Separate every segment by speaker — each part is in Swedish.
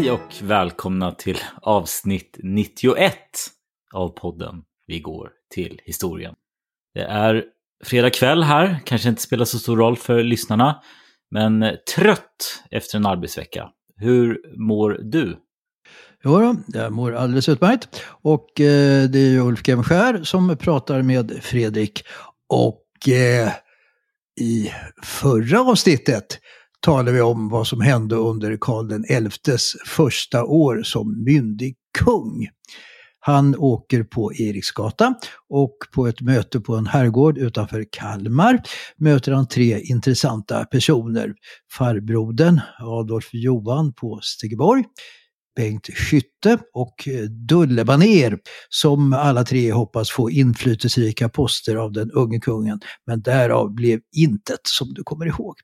Speaker 1: Hej och välkomna till avsnitt 91 av podden Vi går till historien. Det är fredag kväll här, kanske inte spelar så stor roll för lyssnarna, men trött efter en arbetsvecka. Hur mår du?
Speaker 2: Jo då, jag mår alldeles utmärkt. Och eh, det är Ulf Gemskär som pratar med Fredrik. Och eh, i förra avsnittet talar vi om vad som hände under Karl XIs första år som myndig kung. Han åker på Eriksgata och på ett möte på en herrgård utanför Kalmar möter han tre intressanta personer. Farbrodern Adolf Johan på Stegeborg, Bengt Skytte och eh, Dulle Baner som alla tre hoppas få inflytelserika poster av den unge kungen. Men därav blev intet som du kommer ihåg.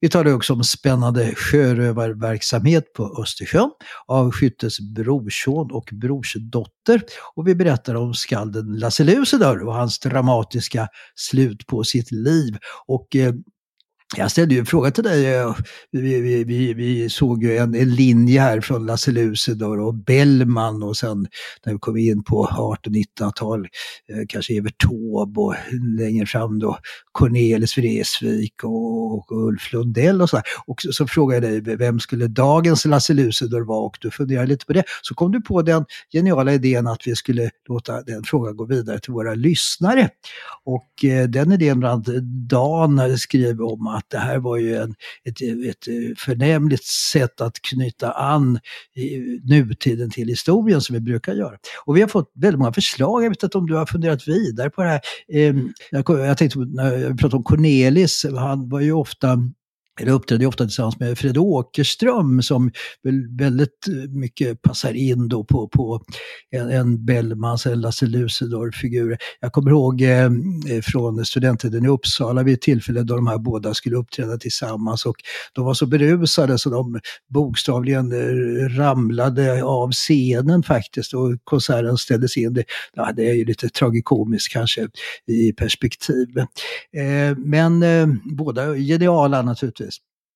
Speaker 2: Vi talar också om spännande sjörövarverksamhet på Östersjön av Skyttes brorson och brorsdotter. Och vi berättar om skalden Lasse Lucidor och hans dramatiska slut på sitt liv. Och eh, jag ställde ju en fråga till dig. Eh, vi, vi, vi, vi såg ju en, en linje här från Lasse Lucidor och Bellman och sen när vi kom in på 1800-1900-tal, eh, kanske Evert Taube och längre fram då Cornelis Vreeswijk och, och Ulf Lundell och sådär. Och så, så frågade jag dig, vem skulle dagens Lasse Lucidor vara? Och du funderade lite på det. Så kom du på den geniala idén att vi skulle låta den frågan gå vidare till våra lyssnare. Och eh, den idén bland annat Dan skrev om att det här var ju en, ett, ett eh, förnämligt sätt att knyta an i nutiden till historien som vi brukar göra. Och vi har fått väldigt många förslag, jag vet inte om du har funderat vidare på det här. Eh, jag, jag tänkte, när jag pratade om Cornelis, han var ju ofta eller uppträdde ofta tillsammans med Fred Åkerström som väldigt eh, mycket passar in då på, på en, en Bellmans eller Lasse Lucidor-figur. Jag kommer ihåg eh, eh, från studenttiden i Uppsala vid ett tillfälle då de här båda skulle uppträda tillsammans och de var så berusade så de bokstavligen eh, ramlade av scenen faktiskt och konserten ställdes in. Det, ja, det är ju lite tragikomiskt kanske i perspektiv. Eh, men eh, båda geniala naturligtvis.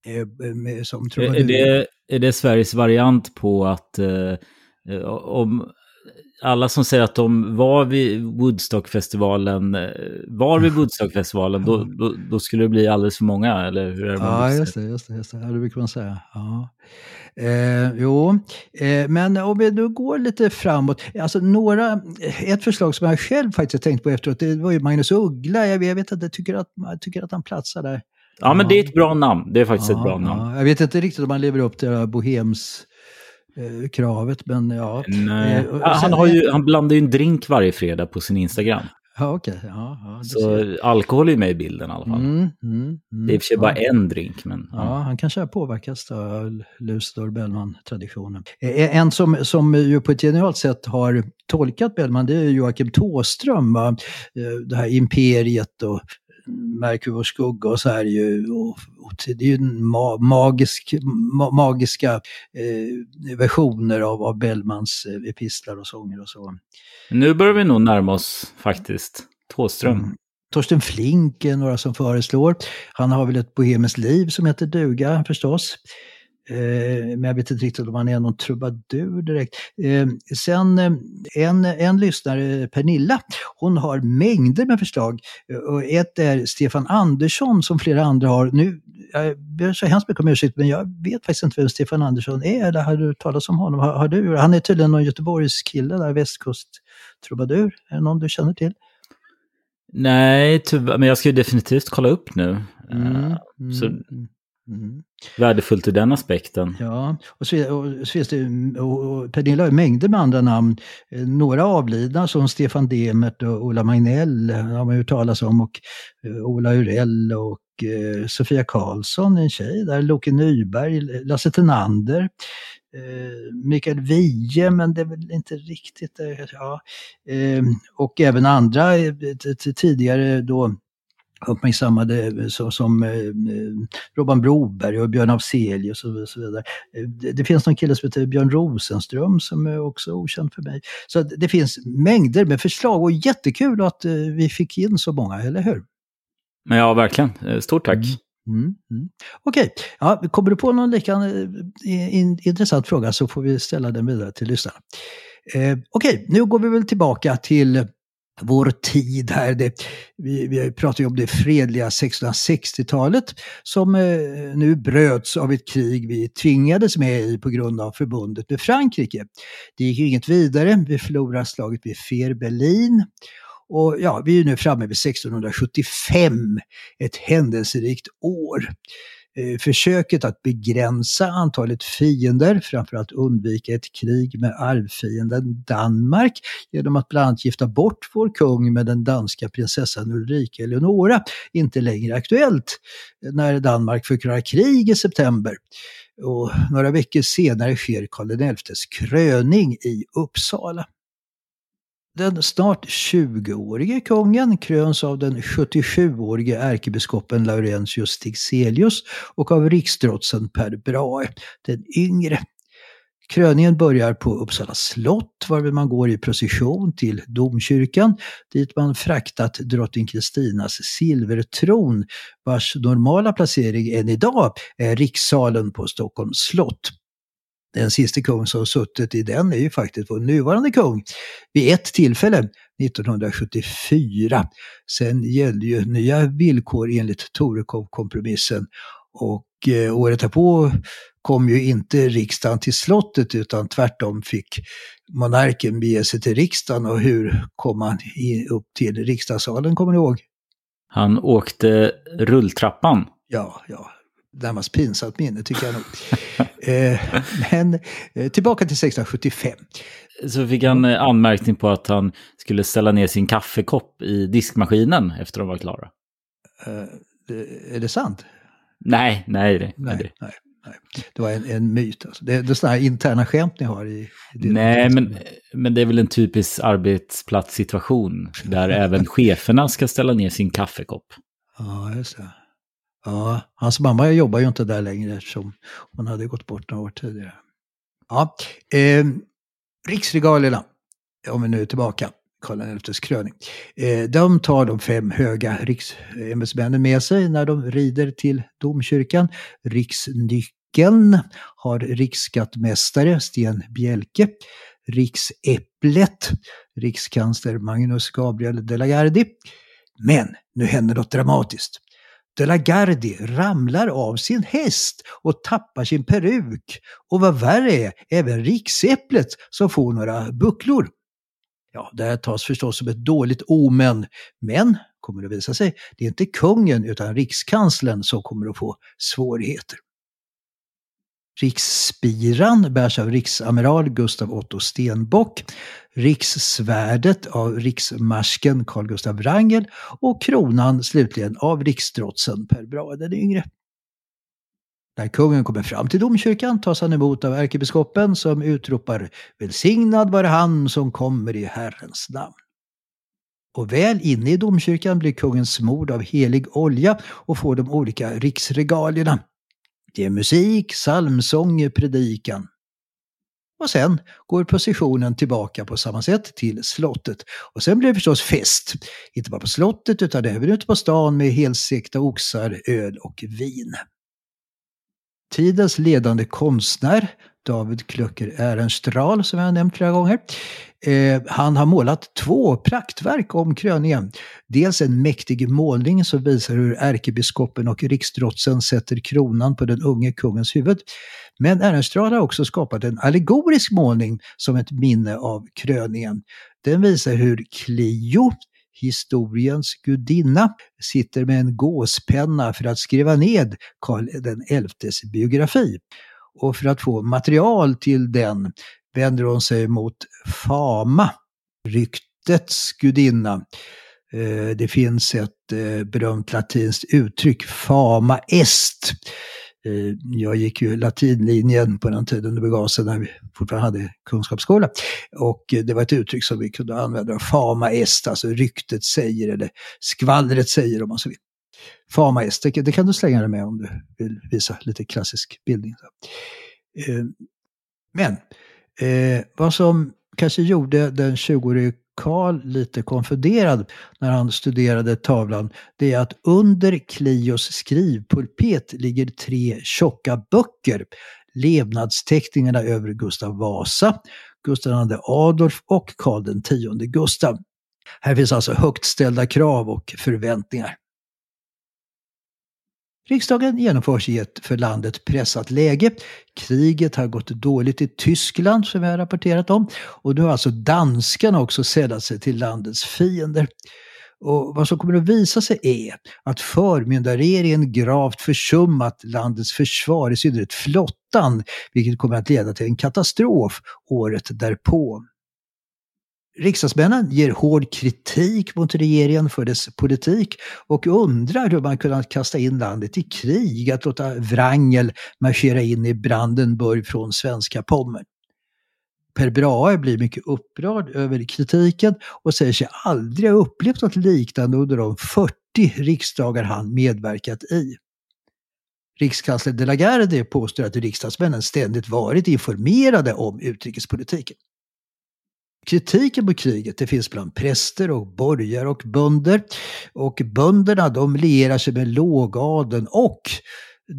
Speaker 2: Eh, som
Speaker 1: Är
Speaker 2: trubadurer.
Speaker 1: det, är det Sveriges variant på att eh, om alla som säger att de var vid Woodstockfestivalen, eh, var vid Woodstockfestivalen, då, då, då skulle det bli alldeles för många, eller hur är det?
Speaker 2: Ja, just det, just det, just det. Ja, det brukar man säga. Ja. Eh, jo, eh, men om vi nu går lite framåt. Alltså några, ett förslag som jag själv faktiskt tänkt på efteråt, det var ju Magnus Uggla. Jag, jag vet att jag tycker att, jag tycker att han platsar där.
Speaker 1: Ja, men det är ett bra namn. Det är faktiskt ett bra
Speaker 2: Ja,
Speaker 1: namn.
Speaker 2: ja. Jag vet inte riktigt om han lever upp till det här bohems eh, kravet, men ja.
Speaker 1: Nej.
Speaker 2: Eh,
Speaker 1: Ja, han, har ju, han blandar ju en drink varje fredag på sin Instagram.
Speaker 2: Ja, okej. Ja, ja.
Speaker 1: Så alkohol är med i bilden i alla fall.
Speaker 2: Mm, mm, mm.
Speaker 1: Det är i och för sig
Speaker 2: Ja.
Speaker 1: bara en drink, men...
Speaker 2: Ja, han kanske har påverkats av Lucidor Bellman-traditionen. Eh, En som, som ju på ett genialt sätt har tolkat Bellman, det är Joakim Tåström. Va? Eh, Det här imperiet och Vår skugga och så här ju. Och, och det är ju ma magisk, ma magiska eh, versioner av, av Bellmans eh, epistlar och sånger och så.
Speaker 1: Nu börjar vi nog närma oss faktiskt. Tåström. Mm.
Speaker 2: Torsten Flink är några som föreslår. Han har väl ett bohemiskt liv som heter duga förstås. Eh, men jag vet inte riktigt om han är någon trubadur direkt. Eh, sen eh, en, en lyssnare, Pernilla, hon har mängder med förslag. Och ett är Stefan Andersson som flera andra har. Nu, jag ber så hemskt mycket om ursäkt men jag vet faktiskt inte vem Stefan Andersson är. Eller har du talat om honom? Har, har du? Han är tydligen någon Göteborgs kille där, västkust-trubadur. Är det någon du känner till?
Speaker 1: Nej, tyvärr, men jag ska ju definitivt kolla upp nu. Mm, mm, så mm. Värdefullt ur den aspekten.
Speaker 2: Ja, och så, och så finns det, och Pernilla har mängder med andra namn. Eh, några avlidna som Stefan Demert och Ola Magnell har man ju talas om och uh, Ola Urell och uh, Sofia Karlsson, en tjej där, Loke Nyberg, Lasse Tenander. Mikael Wiehe, men det är väl inte riktigt... ja. och även andra tidigare då uppmärksammade så, som eh, Robban Broberg och Björn Afzelius och så vidare. Det, det, finns någon kille som heter Björn Rosenström som är också okänd för mig. Så det finns mängder med förslag och jättekul att eh, vi fick in så många, eller hur?
Speaker 1: Men ja, verkligen. Eh, stort tack.
Speaker 2: Mm. Mm, mm. Okej, okay. ja, kommer du på någon lika in, intressant fråga så får vi ställa den vidare till lyssnarna. Eh, Okej, okay. nu går vi väl tillbaka till vår tid här. Det, vi, vi pratar ju om det fredliga 1660-talet som eh, nu bröts av ett krig vi tvingades med i på grund av förbundet med Frankrike. Det gick ju inget vidare, vi förlorade slaget vid Fehrbellin. Och ja, vi är nu framme vid 1675, ett händelserikt år. Eh, försöket att begränsa antalet fiender, framförallt undvika ett krig med arvfienden Danmark genom att bland annat gifta bort vår kung med den danska prinsessan Ulrika Eleonora, inte längre aktuellt när Danmark förklarar krig i september. Och några veckor senare sker Karl XIs kröning i Uppsala. Den snart 20-årige kungen kröns av den 77-årige ärkebiskopen Laurentius Stigselius och av riksdrotsen Per Brahe, den yngre. Kröningen börjar på Uppsala slott varvid man går i procession till domkyrkan dit man fraktat drottning Kristinas silvertron vars normala placering än idag är rikssalen på Stockholms slott. Den sista kung som suttit i den är ju faktiskt vår nuvarande kung. Vid ett tillfälle, 1974. Sen gällde ju nya villkor enligt Torekov-kompromissen. Och eh, året därpå kom ju inte riksdagen till slottet utan tvärtom fick monarken bege sig till riksdagen. Och hur kom han upp till riksdagssalen, kommer ni ihåg?
Speaker 1: Han åkte rulltrappan.
Speaker 2: Ja, ja närmast pinsamt minne tycker jag nog. eh, men eh, tillbaka till 1675.
Speaker 1: Så fick han eh, anmärkning på att han skulle ställa ner sin kaffekopp i diskmaskinen efter att de var klara.
Speaker 2: Eh, är det sant?
Speaker 1: Nej, nej. Det,
Speaker 2: nej, det. nej, nej. det var en, en myt. Alltså. Det, det är sådana här interna skämt ni har i, i
Speaker 1: Nej, men, men det är väl en typisk arbetsplatssituation där även cheferna ska ställa ner sin kaffekopp.
Speaker 2: Ja, just det. Ja, hans mamma jobbar ju inte där längre eftersom hon hade gått bort några år tidigare. Ja, eh, riksregalierna, om vi nu är tillbaka, Karl XIs kröning. Eh, de tar de fem höga riksämbetsmännen med sig när de rider till domkyrkan. Riksnyckeln har riksskattmästare Sten Bjelke. Riksäpplet, rikskansler Magnus Gabriel de la Gardie. Men nu händer något dramatiskt. De la Gardie ramlar av sin häst och tappar sin peruk. Och vad värre är, även riksäpplet som får några bucklor. Ja, det här tas förstås som ett dåligt omen, men kommer det visa sig, det är inte kungen utan rikskanslern som kommer att få svårigheter. Riksspiran bärs av riksamiral Gustav Otto Stenbock, rikssvärdet av riksmarsken Carl Gustav Wrangel och kronan slutligen av riksdrotsen Per Brahe den yngre. När kungen kommer fram till domkyrkan tas han emot av ärkebiskopen som utropar Välsignad vare han som kommer i Herrens namn. Och väl inne i domkyrkan blir kungen smord av helig olja och får de olika riksregalierna. Det är musik, psalmsång, predikan. Och sen går processionen tillbaka på samma sätt till slottet. Och sen blir det förstås fest. Inte bara på slottet utan även ute på stan med helstekta oxar, öl och vin. Tidens ledande konstnär, David Klöcker Ehrenstrahl, som jag har nämnt flera gånger. Eh, han har målat två praktverk om kröningen. Dels en mäktig målning som visar hur ärkebiskopen och riksdrotsen sätter kronan på den unge kungens huvud. Men Ehrenstrahl har också skapat en allegorisk målning som ett minne av kröningen. Den visar hur Clio, historiens gudinna, sitter med en gåspenna för att skriva ned Karl XIs biografi. Och för att få material till den vänder hon sig mot Fama, ryktets gudinna. Eh, det finns ett eh, berömt latinskt uttryck, fama est. Eh, jag gick ju latinlinjen på den tiden det begav sig när vi fortfarande hade kunskapsskola. Och det var ett uttryck som vi kunde använda, fama est, alltså ryktet säger eller skvallret säger om man så vill. Far est, det, kan du slänga dig med om du vill visa lite klassisk bildning. Eh, men Eh, vad som kanske gjorde den 20-årige Karl lite konfunderad när han studerade tavlan, det är att under Clios skrivpulpet ligger tre tjocka böcker. Levnadsteckningarna över Gustav Vasa, Gustav II Adolf och Karl X Gustav. Här finns alltså högt ställda krav och förväntningar. Riksdagen genomförs i ett för landet pressat läge. Kriget har gått dåligt i Tyskland som vi har rapporterat om. Och nu har alltså danskarna också sällat sig till landets fiender. Och vad som kommer att visa sig är att förmyndarregeringen gravt försummat landets försvar, i synnerhet flottan, vilket kommer att leda till en katastrof året därpå. Riksdagsmännen ger hård kritik mot regeringen för dess politik och undrar hur man kunnat kasta in landet i krig, att låta Wrangel marschera in i Brandenburg från svenska Pommern. Per Brahe blir mycket upprörd över kritiken och säger sig aldrig ha upplevt något liknande under de 40 riksdagar han medverkat i. Rikskansler De la Gardie påstår att riksdagsmännen ständigt varit informerade om utrikespolitiken. Kritiken mot kriget det finns bland präster och borgare och bönder. Och bönderna de lierar sig med lågadeln och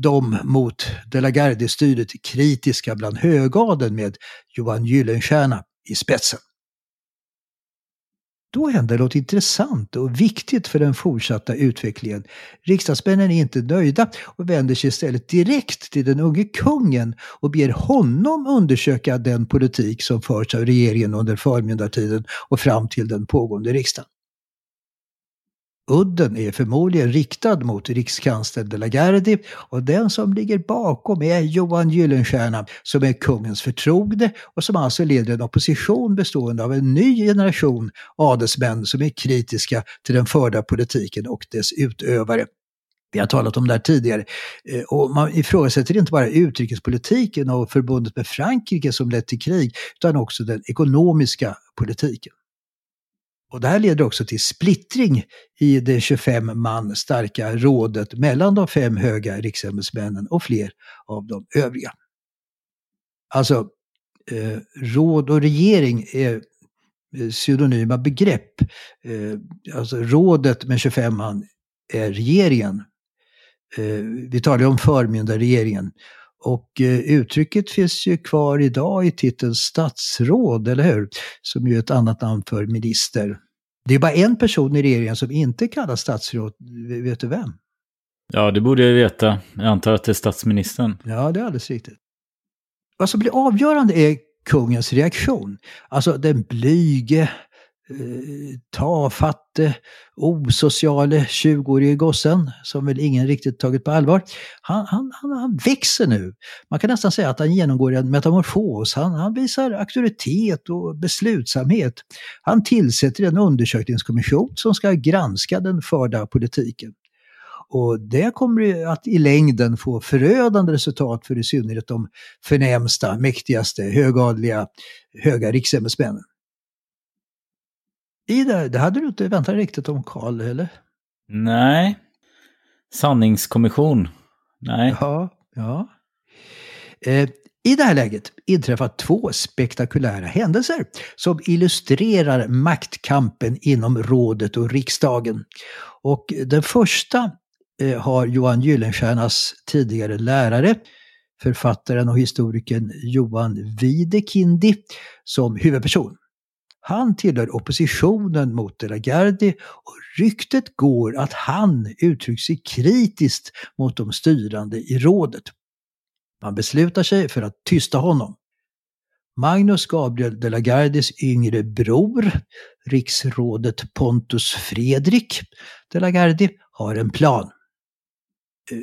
Speaker 2: de mot De la Gardie-styret kritiska bland högadeln med Johan Gyllenstierna i spetsen. Då händer något intressant och viktigt för den fortsatta utvecklingen. Riksdagsmännen är inte nöjda och vänder sig istället direkt till den unge kungen och ber honom undersöka den politik som förts av regeringen under förmyndartiden och fram till den pågående riksdagen. Udden är förmodligen riktad mot rikskansler de la Gardie och den som ligger bakom är Johan Gyllenstierna som är kungens förtrogne och som alltså leder en opposition bestående av en ny generation adelsmän som är kritiska till den förda politiken och dess utövare. Vi har talat om det här tidigare. Eh, och man ifrågasätter inte bara utrikespolitiken och förbundet med Frankrike som lett till krig, utan också den ekonomiska politiken. Och det här leder också till splittring i det 25 man starka rådet mellan de fem höga riksämbetsmännen och fler av de övriga. Alltså, eh, råd och regering är eh, pseudonyma begrepp. Eh, alltså rådet med 25 man är regeringen. Eh, vi talar ju om förmyndarregeringen. Och eh, uttrycket finns ju kvar idag i titeln statsråd, eller hur? Som ju är ett annat namn för minister. Det är bara en person i regeringen som inte kallas statsråd. Vet du vem?
Speaker 1: Ja, det borde jag veta. Jag antar att det är statsministern.
Speaker 2: Ja, det är alldeles riktigt. Vad som blir avgörande är kungens reaktion. Alltså den blyge, Eh, tafatte, osociale 20-årige gossen som väl ingen riktigt tagit på allvar. Han, han, han, han, växer nu. Man kan nästan säga att han genomgår en metamorfos. Han, han visar auktoritet och beslutsamhet. Han tillsätter en undersökningskommission som ska granska den förda politiken. Och det kommer att i längden få förödande resultat för i synnerhet de förnämsta, mäktigaste, högadliga, höga riksämbetsmännen. I det, det hade du inte väntat riktigt om Karl, eller?
Speaker 1: Nej. Sanningskommission. Nej.
Speaker 2: Ja, ja. Eh, I det här läget inträffar två spektakulära händelser som illustrerar maktkampen inom rådet och riksdagen. Och den första eh, har Johan Gyllenstiernas tidigare lärare, författaren och historikern Johan Videkindi som huvudperson. Han tillhör oppositionen mot De la Gardie och ryktet går att han uttryckt sig kritiskt mot de styrande i rådet. Man beslutar sig för att tysta honom. Magnus Gabriel de la Gardies yngre bror, riksrådet Pontus Fredrik de la Gardie, har en plan.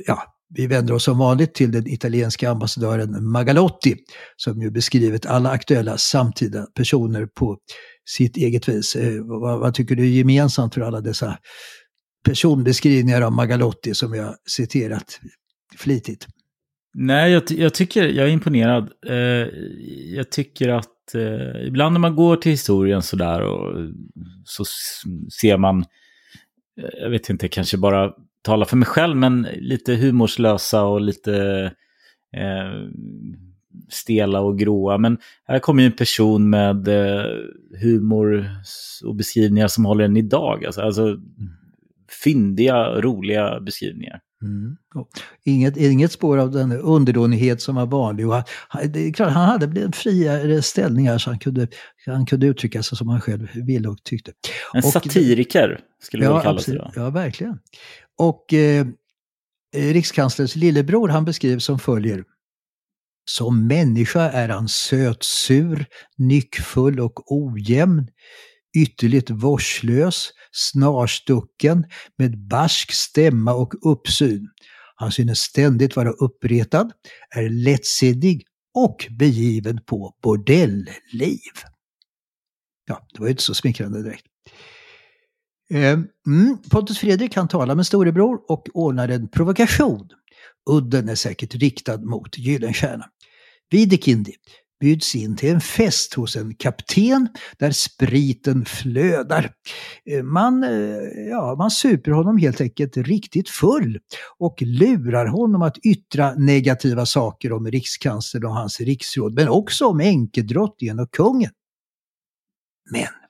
Speaker 2: Ja, vi vänder oss som vanligt till den italienska ambassadören Magalotti som ju beskrivit alla aktuella samtida personer på sitt eget vis. Eh, vad, vad, tycker du är gemensamt för alla dessa personbeskrivningar av Magalotti som jag citerat flitigt?
Speaker 1: Nej, jag, jag tycker, jag är imponerad. Eh, jag tycker att eh, ibland när man går till historien sådär och så ser man, eh, jag vet inte, kanske bara tala för mig själv, men lite humorslösa och lite eh, stela och gråa. Men här kommer ju en person med eh, humor och beskrivningar som håller än idag. Alltså, alltså fyndiga, roliga beskrivningar.
Speaker 2: Mm. Inget, inget spår av den underdånighet som var vanlig. Och han, klart, han hade en friare ställning här så han kunde, han kunde uttrycka sig som han själv ville och tyckte.
Speaker 1: En och, satiriker skulle
Speaker 2: ja,
Speaker 1: man kalla sig.
Speaker 2: Ja, verkligen. Och eh, rikskanslerns lillebror han beskrivs som följer. Som människa är han sötsur, nyckfull och ojämn, ytterligt vårdslös, snarstucken, med barsk stämma och uppsyn. Han synes ständigt vara uppretad, är lättsinnig och begiven på bordellliv. Ja, det var ju inte så smickrande direkt. Ehm, mm, Pontus Fredrik kan tala med storebror och ordnar en provokation. Udden är säkert riktad mot Gyllenstierna. Videkindi bjuds in till en fest hos en kapten där spriten flödar. Eh, man, eh, ja, man super honom helt enkelt riktigt full och lurar honom att yttra negativa saker om rikskanslern och hans riksråd, men också om enkedrottningen och kungen. Men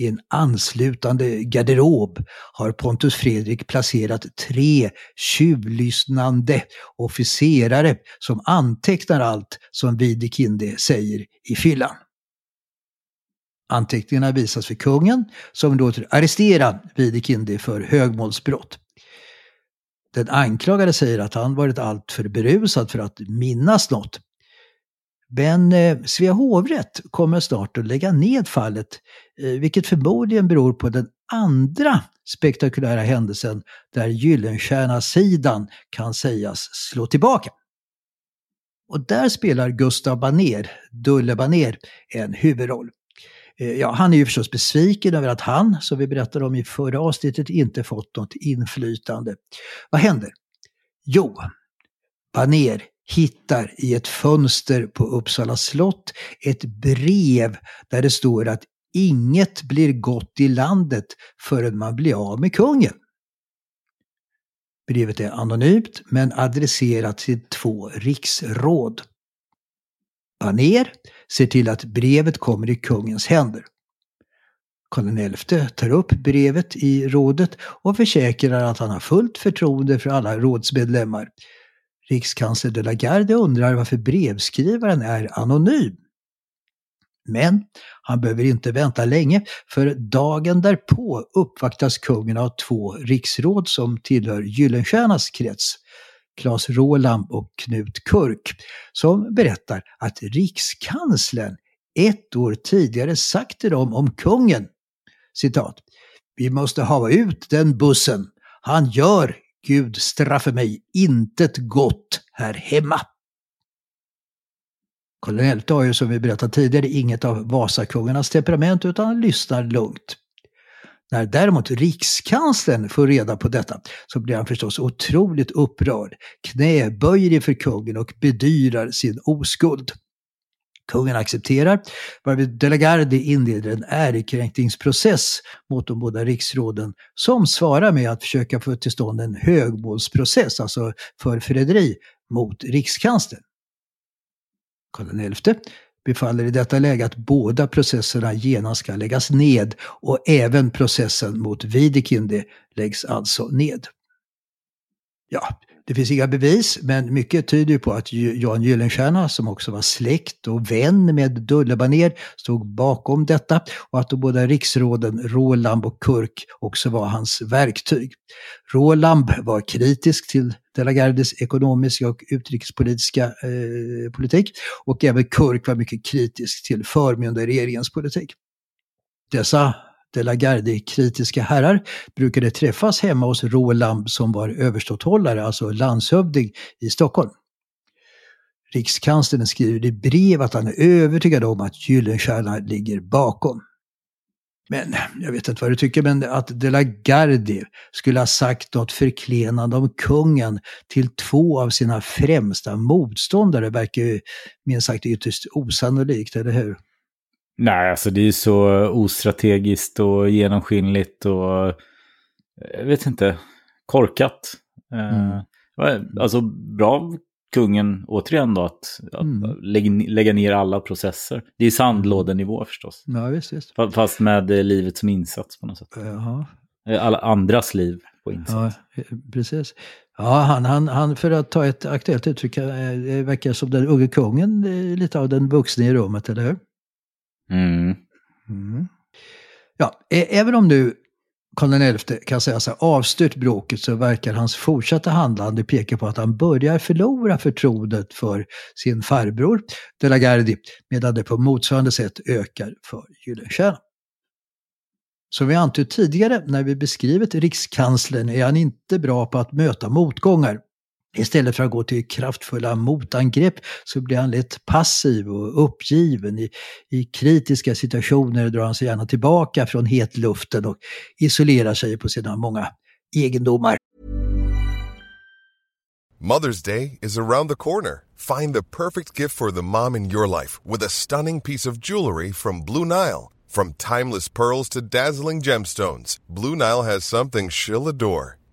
Speaker 2: i en anslutande garderob har Pontus Fredrik placerat tre tjuvlyssnande officerare som antecknar allt som Videkinde säger i fyllan. Anteckningarna visas för kungen som låter arrestera Videkinde för högmålsbrott. Den anklagade säger att han varit alltför berusad för att minnas något. Men eh, Svea hovrätt kommer snart att lägga ned fallet, eh, vilket förmodligen beror på den andra spektakulära händelsen där Gyllenstierna-sidan kan sägas slå tillbaka. Och där spelar Gustav Baner, Dulle Baner, en huvudroll. Eh, ja, han är ju förstås besviken över att han, som vi berättade om i förra avsnittet, inte fått något inflytande. Vad händer? Jo, Baner hittar i ett fönster på Uppsala slott ett brev där det står att inget blir gott i landet förrän man blir av med kungen. Brevet är anonymt men adresserat till två riksråd. Baner ser till att brevet kommer i kungens händer. Karl XI tar upp brevet i rådet och försäkrar att han har fullt förtroende för alla rådsmedlemmar. Rikskansler de la Garde undrar varför brevskrivaren är anonym. Men han behöver inte vänta länge för dagen därpå uppvaktas kungen av två riksråd som tillhör Gyllenstiernas krets. Claes Roland och Knut Kurk, som berättar att rikskanslern ett år tidigare sagt till dem om kungen, citat, vi måste hava ut den bussen. Han gör Gud straffe mig intet gott här hemma. Karl XI har ju som vi berättat tidigare inget av Vasakungarnas temperament utan han lyssnar lugnt. När däremot rikskanslern får reda på detta så blir han förstås otroligt upprörd, knäböjer inför kungen och bedyrar sin oskuld. Kungen accepterar, varvid De la inleder en ärekränkningsprocess mot de båda riksråden som svarar med att försöka få till stånd en högmålsprocess, alltså för förräderi, mot rikskanslern. Karl XI befaller i detta läge att båda processerna genast ska läggas ned och även processen mot Videkinde läggs alltså ned. Ja, det finns inga bevis, men mycket tyder på att Jan Gyllenstierna, som också var släkt och vän med Dullebaner, stod bakom detta och att de båda riksråden Roland och Kurk också var hans verktyg. Roland var kritisk till De la Gardes ekonomiska och utrikespolitiska eh, politik och även Kurk var mycket kritisk till förmyndarregeringens politik. Dessa de la Garde-kritiska herrar brukade träffas hemma hos Roland som var överståthållare, alltså landshövding i Stockholm. Rikskanslern skriver i brev att han är övertygad om att Gyllenstierna ligger bakom. Men jag vet inte vad du tycker, men att De la Gardie skulle ha sagt något förklenande om kungen till två av sina främsta motståndare verkar ju minst sagt ytterst osannolikt, eller hur?
Speaker 1: Nej, alltså det är så ostrategiskt och genomskinligt och jag vet inte, korkat. Eh, mm. Alltså bra kungen återigen då att, att mm. lägga, lägga, ner alla processer. Det är sandlådenivå förstås.
Speaker 2: Ja, visst, visst.
Speaker 1: Fast med livet som insats på något sätt.
Speaker 2: Jaha.
Speaker 1: Eh, alla andras liv på insats.
Speaker 2: Ja, precis. Ja, han, han, han, för att ta ett aktuellt uttryck, eh, verkar som den unge kungen, lite av den vuxna i rummet, eller hur?
Speaker 1: Mm.
Speaker 2: Mm. Ja, även om nu Karl XI kan säga sig avstyrt bråket så verkar hans fortsatta handlande peka på att han börjar förlora förtroendet för sin farbror De la Gardie medan det på motsvarande sätt ökar för Gyllenstierna. Som vi antytt tidigare när vi beskrivit rikskanslern är han inte bra på att möta motgångar. Istället för att gå till kraftfulla motangrepp så blir han lätt passiv och uppgiven. I, I kritiska situationer drar han sig gärna tillbaka från hetluften och isolerar sig på sina många egendomar.
Speaker 3: Mother's Day is around the corner. Find the perfect gift for the mom in your life with a stunning piece of jewelry from Blue Nile. From timeless pearls to dazzling gemstones, Blue Nile has something she'll adore.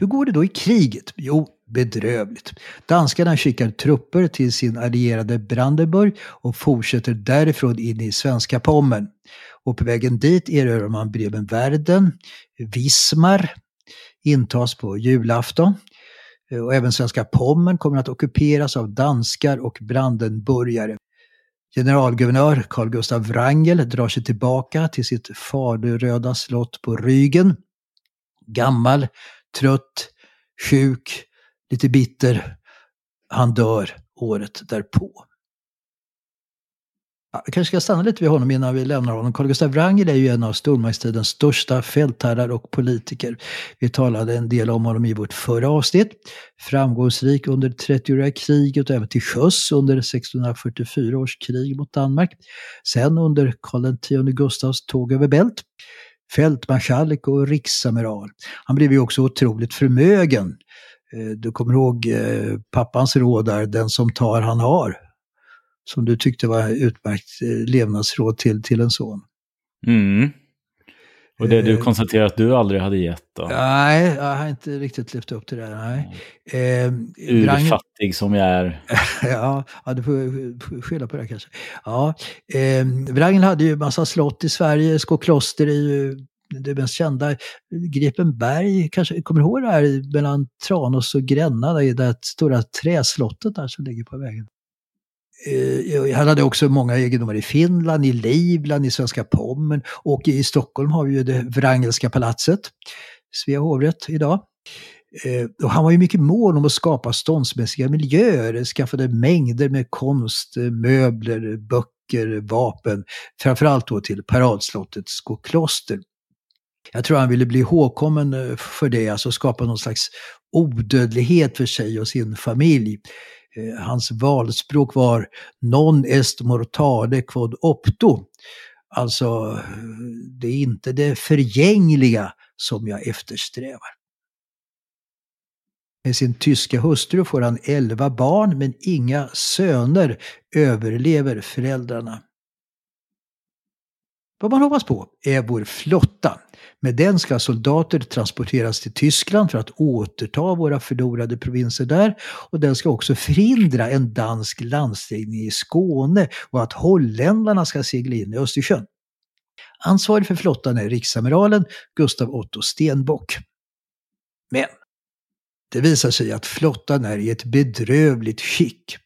Speaker 2: Hur går det då i kriget? Jo, bedrövligt. Danskarna skickar trupper till sin allierade Brandenburg och fortsätter därifrån in i svenska Pommern. Och på vägen dit erövrar man Bremen-Värden, Wismar, intas på julafton. Och även svenska Pommern kommer att ockuperas av danskar och brandenburgare. Generalguvernör Carl Gustav Wrangel drar sig tillbaka till sitt faderöda slott på Rügen. Gammal, trött, sjuk, lite bitter. Han dör året därpå. Jag vi kanske ska stanna lite vid honom innan vi lämnar honom. Carl Gustaf Wrangel är ju en av stormaktstidens största fältherrar och politiker. Vi talade en del om honom i vårt förra avsnitt. Framgångsrik under 30-åriga kriget och även till sjöss under 1644 års krig mot Danmark. Sen under Karl X Gustavs tåg över Bält fältmarskalk och riksamiral. Han blev ju också otroligt förmögen. Eh, du kommer ihåg eh, pappans råd där, den som tar han har. Som du tyckte var utmärkt eh, levnadsråd till, till en son.
Speaker 1: Mm. Och det du konstaterar att du aldrig hade gett då?
Speaker 2: Nej, jag har inte riktigt levt upp till det. Nej.
Speaker 1: Eh, Urfattig som jag är.
Speaker 2: ja, ja, du får skylla på det kanske. Ja, eh, Wrangel hade ju massa slott i Sverige. Skokloster är ju det mest kända. Gripenberg, kanske, kommer du ihåg det här mellan Tranås och Gränna, det där stora träslottet där som ligger på vägen? Eh, eh, han hade också många egendomar i Finland, i Livland, i Svenska Pommern och i Stockholm har vi ju det Wrangelska palatset, Svea hovrätt idag. Eh, och han var ju mycket mån om att skapa ståndsmässiga miljöer, skaffade mängder med konst, eh, möbler, böcker, vapen, framförallt då till paradslottet Skokloster. Jag tror han ville bli ihågkommen eh, för det, alltså skapa någon slags odödlighet för sig och sin familj. Eh, hans valspråk var Non est mortale quod opto. Alltså, det är inte det förgängliga som jag eftersträvar. Med sin tyska hustru får han elva barn men inga söner överlever föräldrarna. Vad man hoppas på är vår flotta. Med den ska soldater transporteras till Tyskland för att återta våra förlorade provinser där. Och den ska också förhindra en dansk landstigning i Skåne och att holländarna ska segla in i Östersjön. Ansvarig för flottan är riksamiralen Gustav Otto Stenbock. Men det visar sig att flottan är i ett bedrövligt skick.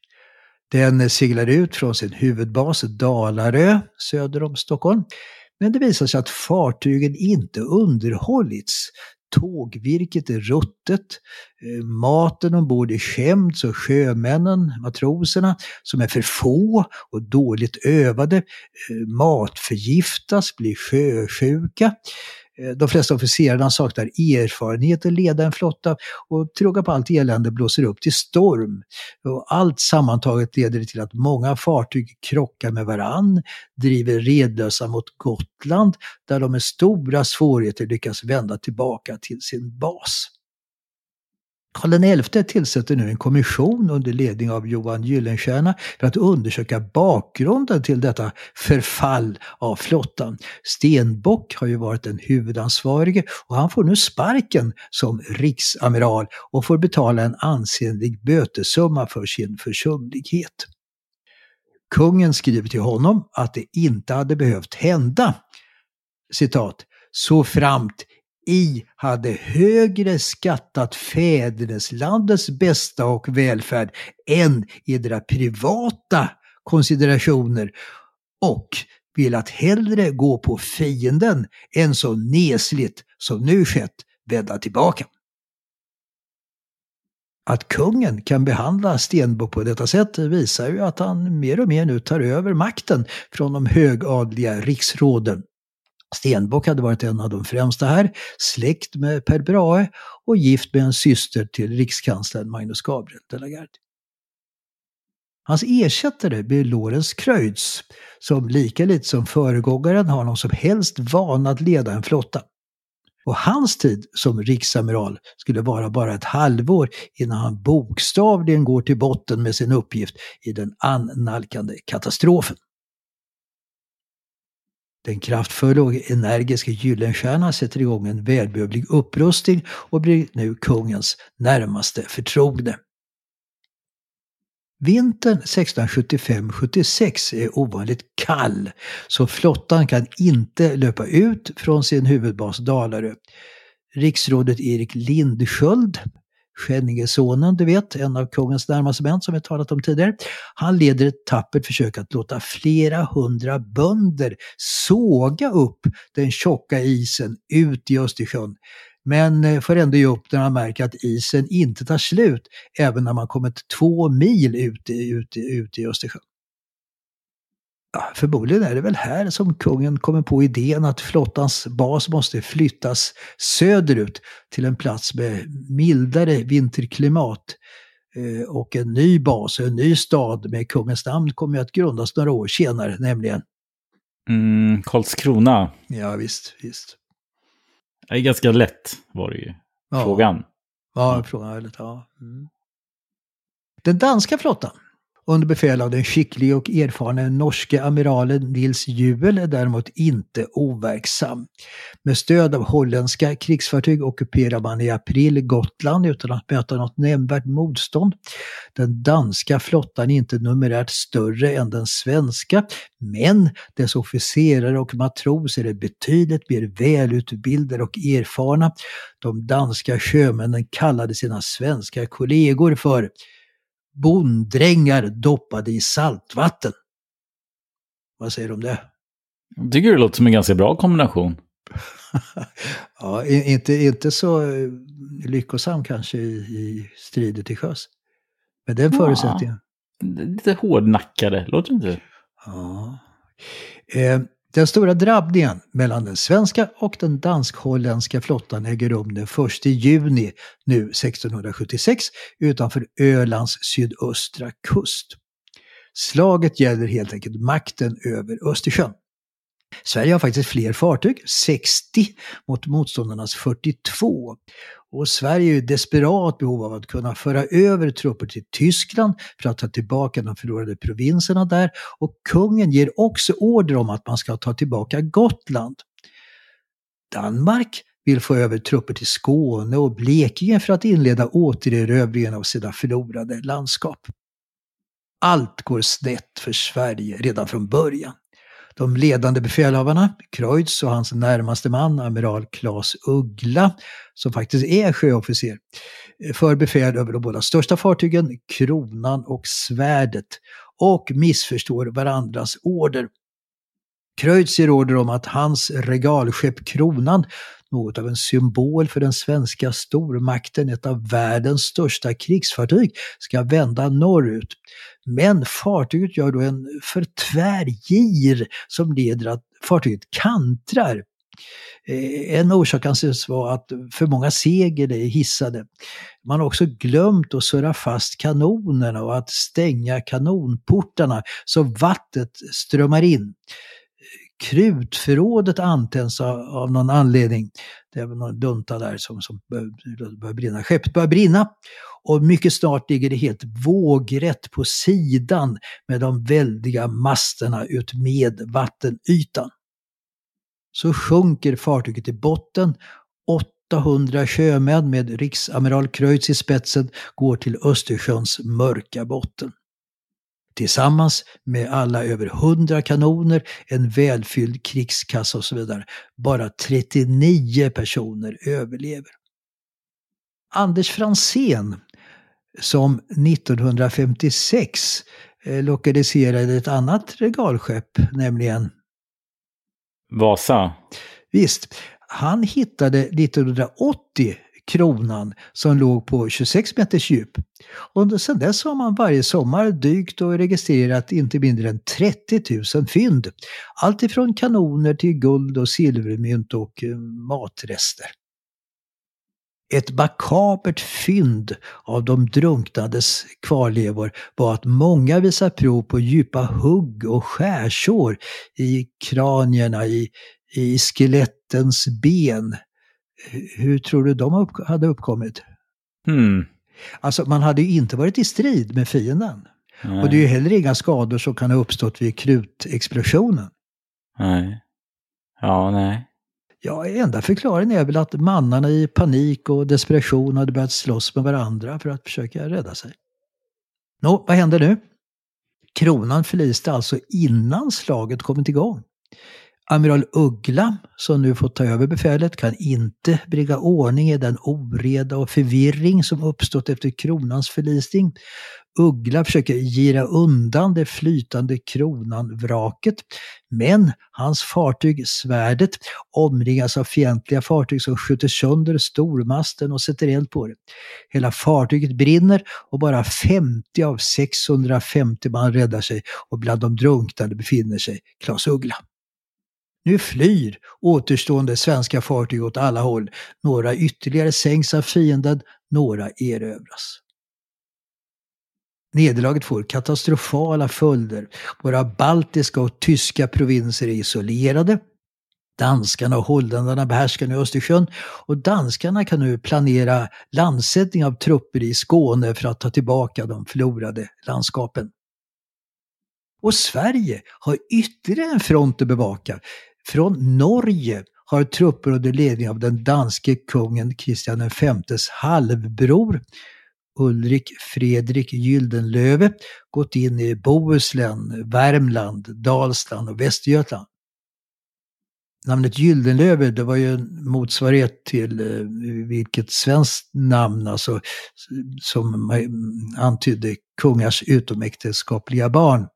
Speaker 2: Den seglar ut från sin huvudbas Dalarö söder om Stockholm. Men det visar sig att fartygen inte underhållits. Tågvirket är ruttet, eh, maten ombord är skämd och sjömännen, matroserna, som är för få och dåligt övade, eh, matförgiftas, blir sjösjuka. Eh, de flesta officerarna saknar erfarenhet att leda en flotta och till på allt elände blåser upp till storm. Och allt sammantaget leder det till att många fartyg krockar med varann, driver redlösa mot Gotland där de med stora svårigheter lyckas vända tillbaka till sin bas. Karl XI tillsätter nu en kommission under ledning av Johan Gyllenstierna för att undersöka bakgrunden till detta förfall av flottan. Stenbock har ju varit den huvudansvarige och han får nu sparken som riksamiral och får betala en ansenlig bötesumma för sin försumlighet. Kungen skriver till honom att det inte hade behövt hända citat, så framt i hade högre skattat fäderneslandets bästa och välfärd än edra privata konsiderationer och velat hellre gå på fienden än så nesligt som nu skett vända tillbaka. Att kungen kan behandla Stenbock på detta sätt visar ju att han mer och mer nu tar över makten från de högadliga riksråden. Stenbock hade varit en av de främsta här, släkt med Per Brahe och gift med en syster till rikskanslern Magnus Gabriel de la Garde. Hans ersättare blir Lorenz Kreutz, som lika lite som föregångaren har någon som helst vana att leda en flotta. Och hans tid som riksamiral skulle vara bara ett halvår innan han bokstavligen går till botten med sin uppgift i den annalkande katastrofen. Den kraftfulla och energiska Gyllenstierna sätter igång en välbehövlig upprustning och blir nu kungens närmaste förtrogne. Vintern 1675-76 är ovanligt kall, så flottan kan inte löpa ut från sin huvudbas Dalarö. Riksrådet Erik Lindsköld Skänningesonen, du vet, en av kungens närmaste män som vi talat om tidigare. Han leder ett tappert försök att låta flera hundra bönder såga upp den tjocka isen ut i Östersjön. Men eh, får ändå ge upp när han märker att isen inte tar slut även när man kommit två mil ut, ut, ut i Östersjön. Ja, förmodligen är det väl här som kungen kommer på idén att flottans bas måste flyttas söderut till en plats med mildare vinterklimat. Eh, och en ny bas, en ny stad med kungens namn kommer att grundas några år senare, nämligen
Speaker 1: mm, Karlskrona.
Speaker 2: Ja, visst, visst.
Speaker 1: Det är ganska lätt var det ju.
Speaker 2: Ja.
Speaker 1: Frågan.
Speaker 2: Ja, frågan är lite, ja. Mm. Den danska flottan under befäl av den skicklige och erfarne norske amiralen Nils Juel är däremot inte overksam. Med stöd av holländska krigsfartyg ockuperar man i april Gotland utan att möta något nämnvärt motstånd. Den danska flottan är inte numerärt större än den svenska, men dess officerare och matroser är betydligt mer välutbildade och erfarna. De danska sjömännen kallade sina svenska kollegor för bonddrängar doppade i saltvatten. Vad säger du om det?
Speaker 1: Jag tycker det låter som en ganska bra kombination.
Speaker 2: ja, inte, inte så eh, lyckosam kanske i, i strider till sjöss. Med den förutsättningen.
Speaker 1: Lite hårdnackade, låter det inte?
Speaker 2: Ja. Eh, den stora drabbningen mellan den svenska och den dansk-holländska flottan äger rum den 1 juni nu 1676 utanför Ölands sydöstra kust. Slaget gäller helt enkelt makten över Östersjön. Sverige har faktiskt fler fartyg, 60 mot motståndarnas 42. Och Sverige är i desperat behov av att kunna föra över trupper till Tyskland för att ta tillbaka de förlorade provinserna där. Och kungen ger också order om att man ska ta tillbaka Gotland. Danmark vill få över trupper till Skåne och Blekinge för att inleda återerövringen av sina förlorade landskap. Allt går snett för Sverige redan från början. De ledande befälhavarna, Kreutz och hans närmaste man, amiral Claes Uggla, som faktiskt är sjöofficer, eh, för befäl över de båda största fartygen, Kronan och Svärdet, och missförstår varandras order. Kreutz ger order om att hans regalskepp Kronan, något av en symbol för den svenska stormakten, ett av världens största krigsfartyg, ska vända norrut. Men fartyget gör då en för tvärgir som leder att fartyget kantrar. Eh, en orsak anses vara att för många segel är hissade. Man har också glömt att surra fast kanonerna och att stänga kanonportarna så vattnet strömmar in krutförrådet antänds av, av någon anledning. Det är någon dunta där som, som börjar, börjar brinna. Skeppet börjar brinna och mycket snart ligger det helt vågrätt på sidan med de väldiga masterna ut med vattenytan. Så sjunker fartyget i botten 800 sjömän med riksamiral Kreutz i spetsen går till Östersjöns mörka botten. Tillsammans med alla över 100 kanoner, en välfylld krigskassa och så vidare. Bara 39 personer överlever. Anders Fransén, som 1956 lokaliserade ett annat regalskepp, nämligen
Speaker 1: Vasa.
Speaker 2: Visst, han hittade 1980 kronan som låg på 26 meters djup. Och sedan dess har man varje sommar dykt och registrerat inte mindre än 30 000 fynd. Allt ifrån kanoner till guld och silvermynt och eh, matrester. Ett makabert fynd av de drunknades kvarlevor var att många visar prov på djupa hugg och skärsår i kranierna, i, i skelettens ben. Hur tror du de upp, hade uppkommit?
Speaker 1: Hmm.
Speaker 2: Alltså man hade ju inte varit i strid med fienden.
Speaker 1: Nej.
Speaker 2: Och det är ju heller inga skador som kan ha uppstått vid krutexplosionen.
Speaker 1: Nej. Ja, nej.
Speaker 2: Ja, enda förklaringen är väl att mannarna i panik och desperation hade börjat slåss med varandra för att försöka rädda sig. Nå, vad händer nu? Kronan förliste alltså innan slaget kommit igång. Amiral Uggla, som nu fått ta över befälet, kan inte bringa ordning i den oreda och förvirring som uppstått efter kronans förlisning. Uggla försöker gira undan det flytande kronan-vraket, men hans fartyg Svärdet omringas av fientliga fartyg som skjuter sönder stormasten och sätter eld på det. Hela fartyget brinner och bara 50 av 650 man räddar sig och bland de drunknade befinner sig Klas Uggla. Nu flyr återstående svenska fartyg åt alla håll. Några ytterligare sänks av fienden, några erövras. Nederlaget får katastrofala följder. Våra baltiska och tyska provinser är isolerade. Danskarna och holländarna behärskar nu Östersjön och danskarna kan nu planera landsättning av trupper i Skåne för att ta tillbaka de förlorade landskapen. Och Sverige har ytterligare en front att bevaka. Från Norge har trupper under ledning av den danske kungen Kristian Vs halvbror Ulrik Fredrik Gyldenlöve gått in i Bohuslän, Värmland, Dalsland och Västergötland. Namnet Gyldenlöve det var ju en motsvarighet till eh, vilket svenskt namn alltså, som antydde kungars utomäktenskapliga barn.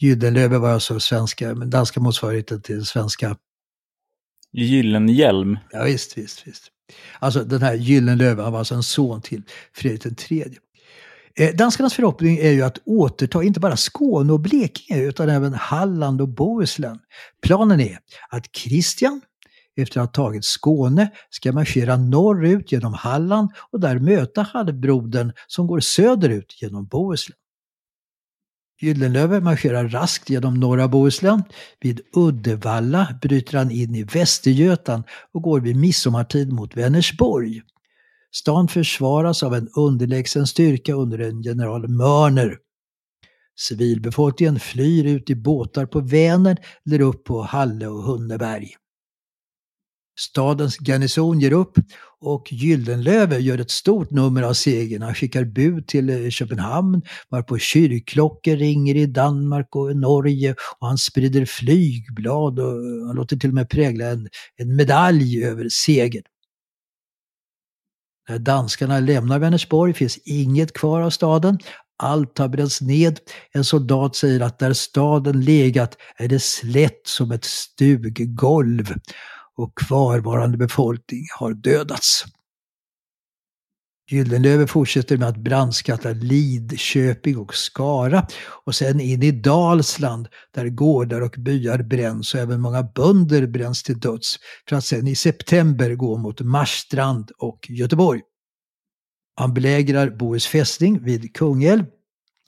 Speaker 2: Gyldenlöve var alltså svenska, danska motsvarigheten till svenska
Speaker 1: Gyllenhjälm.
Speaker 2: Ja, visst, visst, visst. Alltså den här Gyllenlöve var alltså en son till Fredrik III. Eh, danskarnas förhoppning är ju att återta inte bara Skåne och Blekinge utan även Halland och Bohuslän. Planen är att Kristian, efter att ha tagit Skåne, ska marschera norrut genom Halland och där möta halvbrodern som går söderut genom Bohuslän. Gyllenlöve marscherar raskt genom norra Bohuslän. Vid Uddevalla bryter han in i Västergötland och går vid midsommartid mot Vänersborg. Stan försvaras av en underlägsen styrka under en general Mörner. Civilbefolkningen flyr ut i båtar på Vänern eller upp på Halle och Hunneberg. Stadens garnison ger upp och Gyldenlöve gör ett stort nummer av segern. Han skickar bud till eh, Köpenhamn varpå kyrkklockor ringer i Danmark och Norge och han sprider flygblad och eh, han låter till och med prägla en, en medalj över segern. När danskarna lämnar Vänersborg finns inget kvar av staden. Allt har bränts ned. En soldat säger att där staden legat är det slätt som ett stuggolv och kvarvarande befolkning har dödats. Gyldenlöve fortsätter med att brandskatta Lidköping och Skara och sen in i Dalsland där gårdar och byar bränns och även många bönder bränns till döds för att sen i september gå mot Marstrand och Göteborg. Han belägrar Bohus fästning vid Kungälv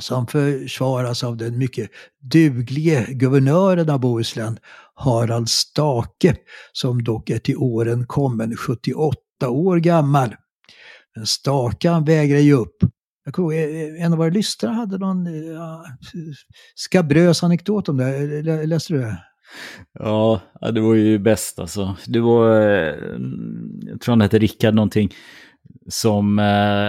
Speaker 2: som försvaras av den mycket duglige guvernören av Bohuslän, Harald Stake, som dock är till åren kommen 78 år gammal. Men Stake han vägrar ge upp. Jag kommer eh, en av våra lyssnare hade någon ja, skabrös anekdot om det. Läste du det?
Speaker 1: Ja, det var ju bäst alltså. Det var, eh, jag tror han hette Rickard någonting som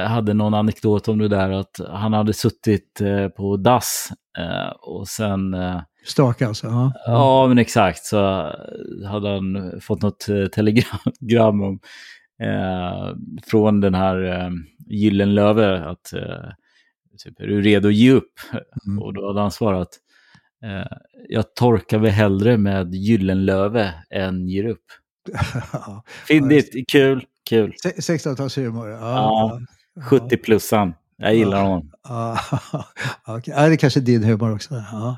Speaker 1: hade någon anekdot om det där att han hade suttit på dass och sen... Eh,
Speaker 2: Staka alltså? Ja.
Speaker 1: ja, men exakt. Så hade han fått något eh, telegram om, eh, från den här eh, Gyllenlöve att typ, är du redo att ge upp? Mm. Och då hade han svarat jag torkar väl hellre med Gyllenlöve än ger upp. Fyndigt, kul. Kul.
Speaker 2: 1600-talshumor.
Speaker 1: Ja, ja, 70-plussan. Jag gillar ja, honom.
Speaker 2: Ja, det är kanske är din humor också. Ja,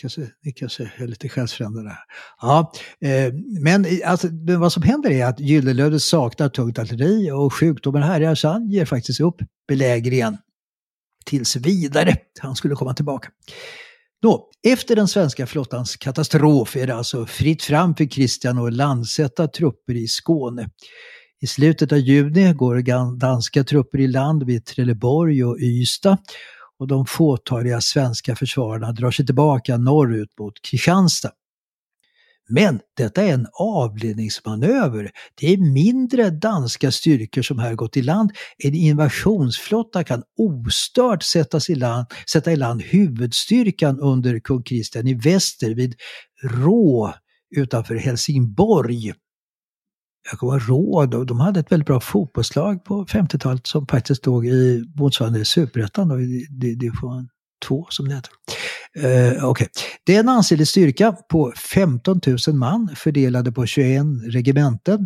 Speaker 2: kanske, ni kanske är lite själsfrämmande där. Ja, eh, men alltså, vad som händer är att Gyllenlöve saknar tungt artilleri och sjukdomen härjar så han ger faktiskt upp belägringen tills vidare. Han skulle komma tillbaka. Nå, efter den svenska flottans katastrof är det alltså fritt fram för Kristian att landsätta trupper i Skåne. I slutet av juni går danska trupper i land vid Trelleborg och Ystad och de fåtaliga svenska försvararna drar sig tillbaka norrut mot Kristianstad. Men detta är en avledningsmanöver. Det är mindre danska styrkor som här gått i land. En invasionsflotta kan ostört sättas i land, sätta i land huvudstyrkan under kung Kristian i väster vid Rå utanför Helsingborg jag kommer ihåg, de hade ett väldigt bra fotbollslag på 50-talet som faktiskt stod i motsvarande superettan, division 2 som det heter. Eh, uh, okay. Det är en ansenlig styrka på 15 000 man fördelade på 21 regementen.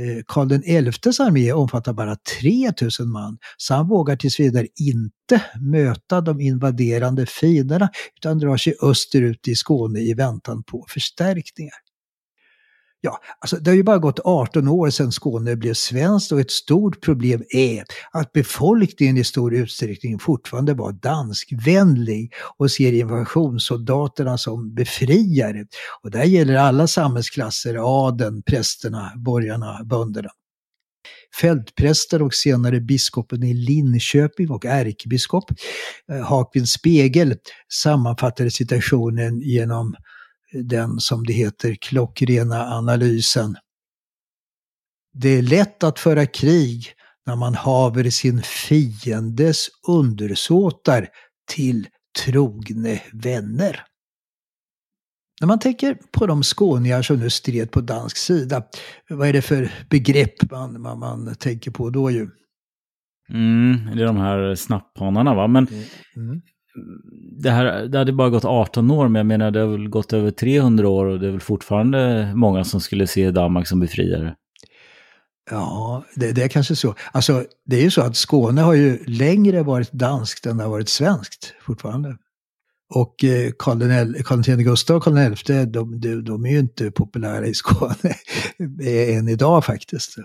Speaker 2: Uh, Karl XIs armé omfattar bara 3 000 man, så han vågar tills vidare inte möta de invaderande fienderna utan drar sig österut i Skåne i väntan på förstärkningar. Ja, alltså det har ju bara gått 18 år sedan Skåne blev svenskt och ett stort problem är att befolkningen i stor utsträckning fortfarande var danskvänlig och ser invasionssoldaterna som befriare. Och där gäller alla samhällsklasser, adeln, prästerna, borgarna, bönderna. Fältprästen och senare biskopen i Linköping och ärkebiskop eh, Hakvin Spegel sammanfattade situationen genom den som det heter klockrena analysen. Det är lätt att föra krig när man haver sin fiendes undersåtar till trogne vänner. När man tänker på de skåningar som nu stred på dansk sida, vad är det för begrepp man, man, man tänker på då ju?
Speaker 1: Mm, det är de här snapphanarna va? Men mm det, här, det hade bara gått 18 år, men jag menar det har väl gått över 300 år och det är väl fortfarande många som skulle se Danmark som befriare.
Speaker 2: Ja, det, det är kanske så. Alltså, det är ju så att Skåne har ju längre varit danskt än det har varit svenskt fortfarande. Och eh, Karl X Gustav och Karl XI, de, de, de, är ju inte populära i Skåne än idag faktiskt.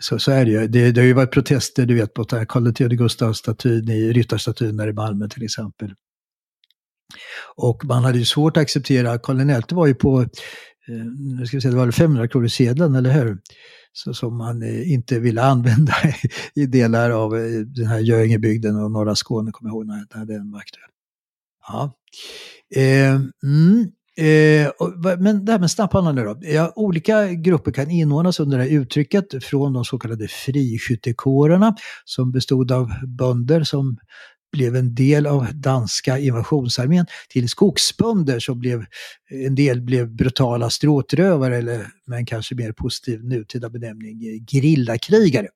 Speaker 2: Så, så är det ju. Det, det har ju varit protester, du vet, mot Karl X Gustav-statyn i Ryttarstatyn där i Malmö till exempel. Och man hade ju svårt att acceptera, Karl XI var ju på, eh, nu ska vi säga, det var 500 kronor sedeln, eller hur? Så, som man eh, inte ville använda i delar av eh, den här Göingebygden och norra Skåne, kommer jag ihåg när, när den var aktuell. Ja. Eh, mm. Eh, men det här med snapphandlar nu då. Ja, olika grupper kan inordnas under det här uttrycket från de så kallade friskyttekårerna som bestod av bönder som blev en del av danska invasionsarmén till skogsbönder som blev, en del blev brutala stråtrövare eller med kanske mer positiv nutida benämning eh, gerillakrigare.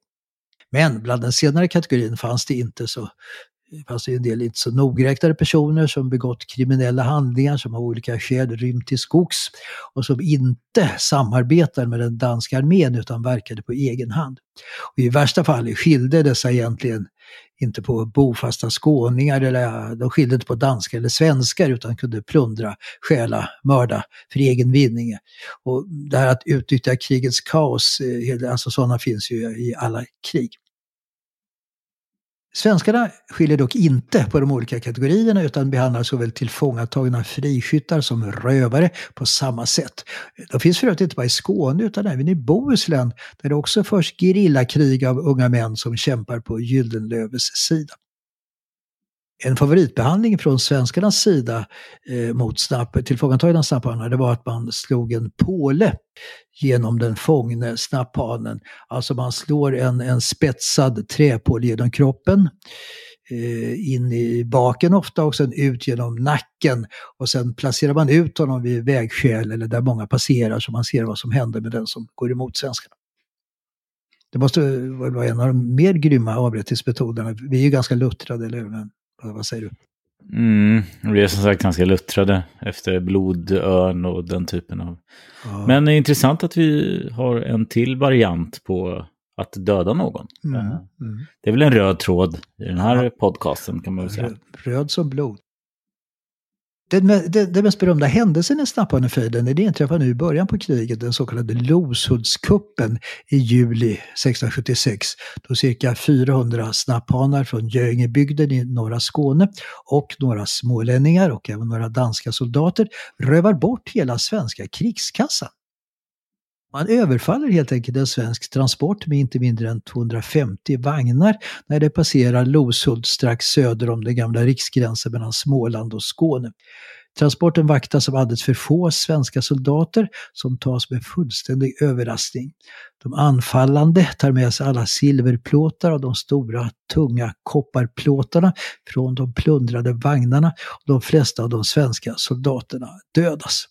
Speaker 2: Men bland den senare kategorin fanns det inte så fanns det en del inte så nogräknade personer som begått kriminella handlingar, som av olika skäl rymt till skogs och som inte samarbetade med den danska armén utan verkade på egen hand. Och I värsta fall skilde dessa egentligen inte på bofasta skåningar, eller de skilde inte på danskar eller svenskar utan kunde plundra, stjäla, mörda för egen vinning. Och det här att utnyttja krigets kaos, eh, alltså sådana finns ju i alla krig. Svenskarna skiljer dock inte på de olika kategorierna utan behandlar såväl tillfångatagna friskyttar som rövare på samma sätt. De finns för övrigt inte bara i Skåne utan även i Bohuslän där det också förs gerillakrig av unga män som kämpar på Gyldenlöves sida en favoritbehandling från svenskarnas sida eh, mot snapp, tillfångatagna snapphanar, det var att man slog en påle genom den fångne snapphanen. Alltså man slår en, en spetsad träpåle genom kroppen, eh, in i baken ofta och sen ut genom nacken. Och sen placerar man ut honom vid vägskäl eller där många passerar så man ser vad som händer med den som går emot svenskarna. Det måste vara en av de mer grymma avrättningsmetoderna. Vi är ju ganska luttrade, eller hur? Vad säger du?
Speaker 1: Mm, vi är som sagt ganska luttrade efter blodörn och den typen av... Ja. Men det är intressant att vi har en till variant på att döda någon. Mm, mm. Det är väl en röd tråd i den här ja. podcasten kan man väl säga. Röd,
Speaker 2: röd som blod. Den, den, den mest berömda händelsen i Snapphanefejden inträffar nu i början på kriget, den så kallade Loshultskuppen i juli 1676. Då cirka 400 snapphanar från Göingebygden i norra Skåne och några smålänningar och även några danska soldater rövar bort hela svenska krigskassan. Man överfaller helt enkelt en svensk transport med inte mindre än 250 vagnar när det passerar Loshult strax söder om den gamla riksgränsen mellan Småland och Skåne. Transporten vaktas av alldeles för få svenska soldater som tas med fullständig överraskning. De anfallande tar med sig alla silverplåtar och de stora tunga kopparplåtarna från de plundrade vagnarna och de flesta av de svenska soldaterna dödas.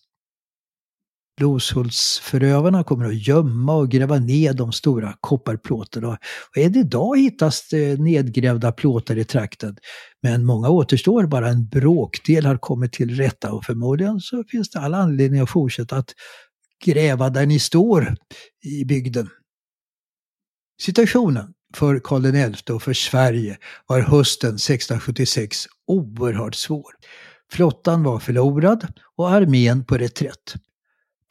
Speaker 2: Loshultsförövarna kommer att gömma och gräva ner de stora kopparplåtarna. Och än idag hittas det nedgrävda plåtar i trakten. Men många återstår, bara en bråkdel har kommit till rätta och förmodligen så finns det all anledning att fortsätta att gräva där ni står i bygden. Situationen för Karl XI och för Sverige var hösten 1676 oerhört svår. Flottan var förlorad och armén på reträtt.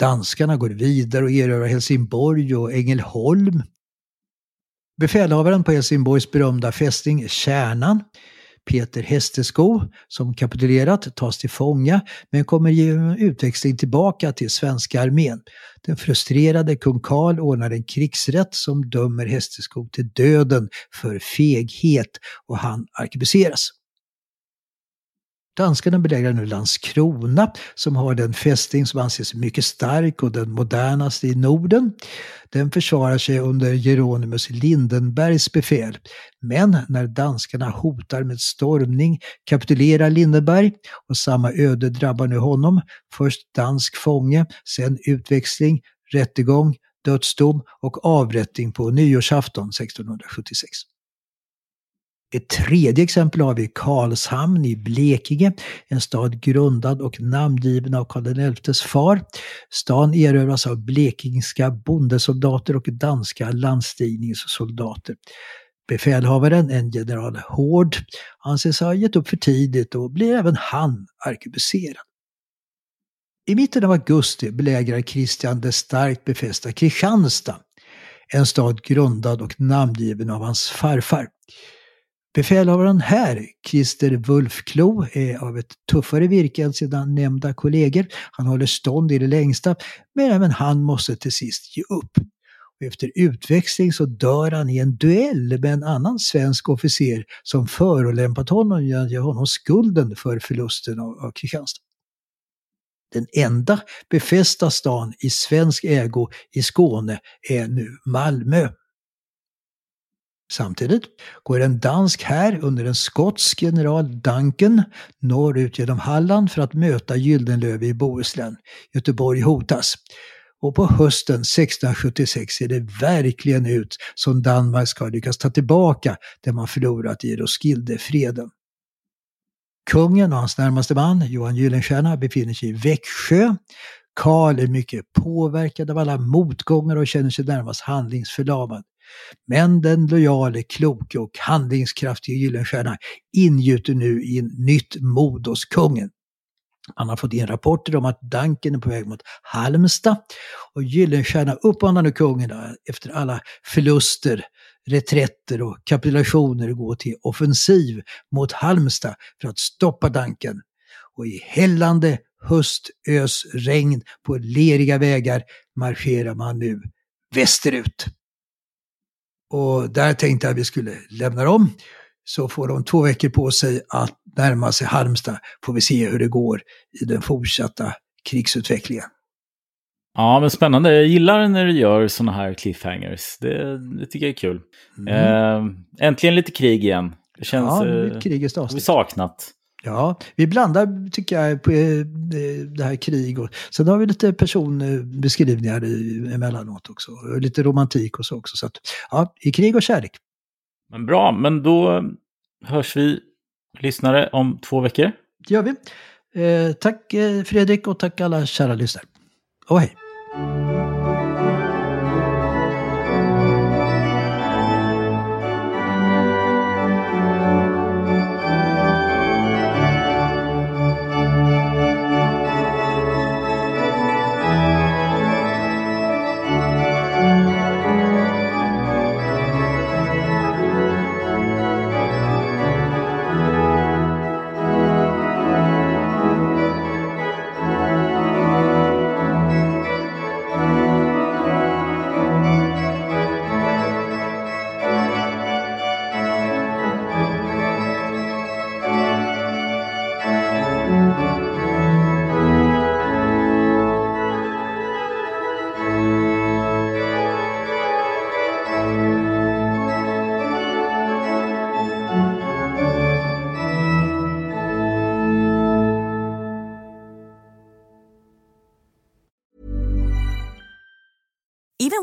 Speaker 2: Danskarna går vidare och erövrar Helsingborg och Ängelholm. Befälhavaren på Helsingborgs berömda fästning Kärnan Peter Hestesko, som kapitulerat, tas till fånga men kommer genom utväxling tillbaka till svenska armén. Den frustrerade kung Karl ordnar en krigsrätt som dömer Hesteskog till döden för feghet och han arkebuseras. Danskarna belägrar nu Landskrona som har den fästning som anses mycket stark och den modernaste i Norden. Den försvarar sig under Jeronimus Lindenbergs befäl. Men när danskarna hotar med stormning kapitulerar Lindenberg och samma öde drabbar nu honom. Först dansk fånge, sen utväxling, rättegång, dödsdom och avrättning på nyårsafton 1676. Ett tredje exempel har vi Karlshamn i Blekinge, en stad grundad och namngiven av Karl XIs far. Stan erövras av blekingska bondesoldater och danska landstigningssoldater. Befälhavaren, en general Hård, anses ha gett upp för tidigt och blir även han arkebuserad. I mitten av augusti belägrar Kristian det starkt befästa Kristianstad, en stad grundad och namngiven av hans farfar. Befälhavaren här, Christer Wulfklo, är av ett tuffare virke än sina nämnda kollegor. Han håller stånd i det längsta, men även han måste till sist ge upp. Efter utväxling så dör han i en duell med en annan svensk officer som förolämpat honom genom att ge honom skulden för förlusten av, av Kristianstad. Den enda befästa stan i svensk ägo i Skåne är nu Malmö. Samtidigt går en dansk här under en skotsk general Duncan norrut genom Halland för att möta Gyldenlöve i Bohuslän. Göteborg hotas. Och på hösten 1676 ser det verkligen ut som Danmark ska lyckas ta tillbaka det man förlorat i Roskildefreden. Kungen och hans närmaste man, Johan Gyllenstierna, befinner sig i Växjö. Karl är mycket påverkad av alla motgångar och känner sig närmast handlingsförlamad. Men den lojale, kloke och handlingskraftige Gyllenstierna ingjuter nu in nytt mod hos kungen. Man har fått in rapporter om att Danken är på väg mot Halmstad och Gyllenstierna uppmanar nu kungen efter alla förluster, reträtter och kapitulationer gå till offensiv mot Halmstad för att stoppa Danken. Och i hällande höstösregn på leriga vägar marscherar man nu västerut. Och där tänkte jag att vi skulle lämna dem. Så får de två veckor på sig att närma sig Halmstad. Får vi se hur det går i den fortsatta krigsutvecklingen.
Speaker 1: Ja, men spännande. Jag gillar när du gör sådana här cliffhangers. Det, det tycker jag är kul. Mm. Eh, äntligen lite krig igen. Det känns... Ja,
Speaker 2: ett krigiskt avsnitt.
Speaker 1: vi saknat.
Speaker 2: Ja, vi blandar tycker jag på eh, det här krig och sen har vi lite personbeskrivningar emellanåt också. Lite romantik och så också. Så att, ja, i krig och kärlek.
Speaker 1: Men bra, men då hörs vi lyssnare om två veckor.
Speaker 2: Det gör vi. Eh, tack eh, Fredrik och tack alla kära lyssnare. Och hej!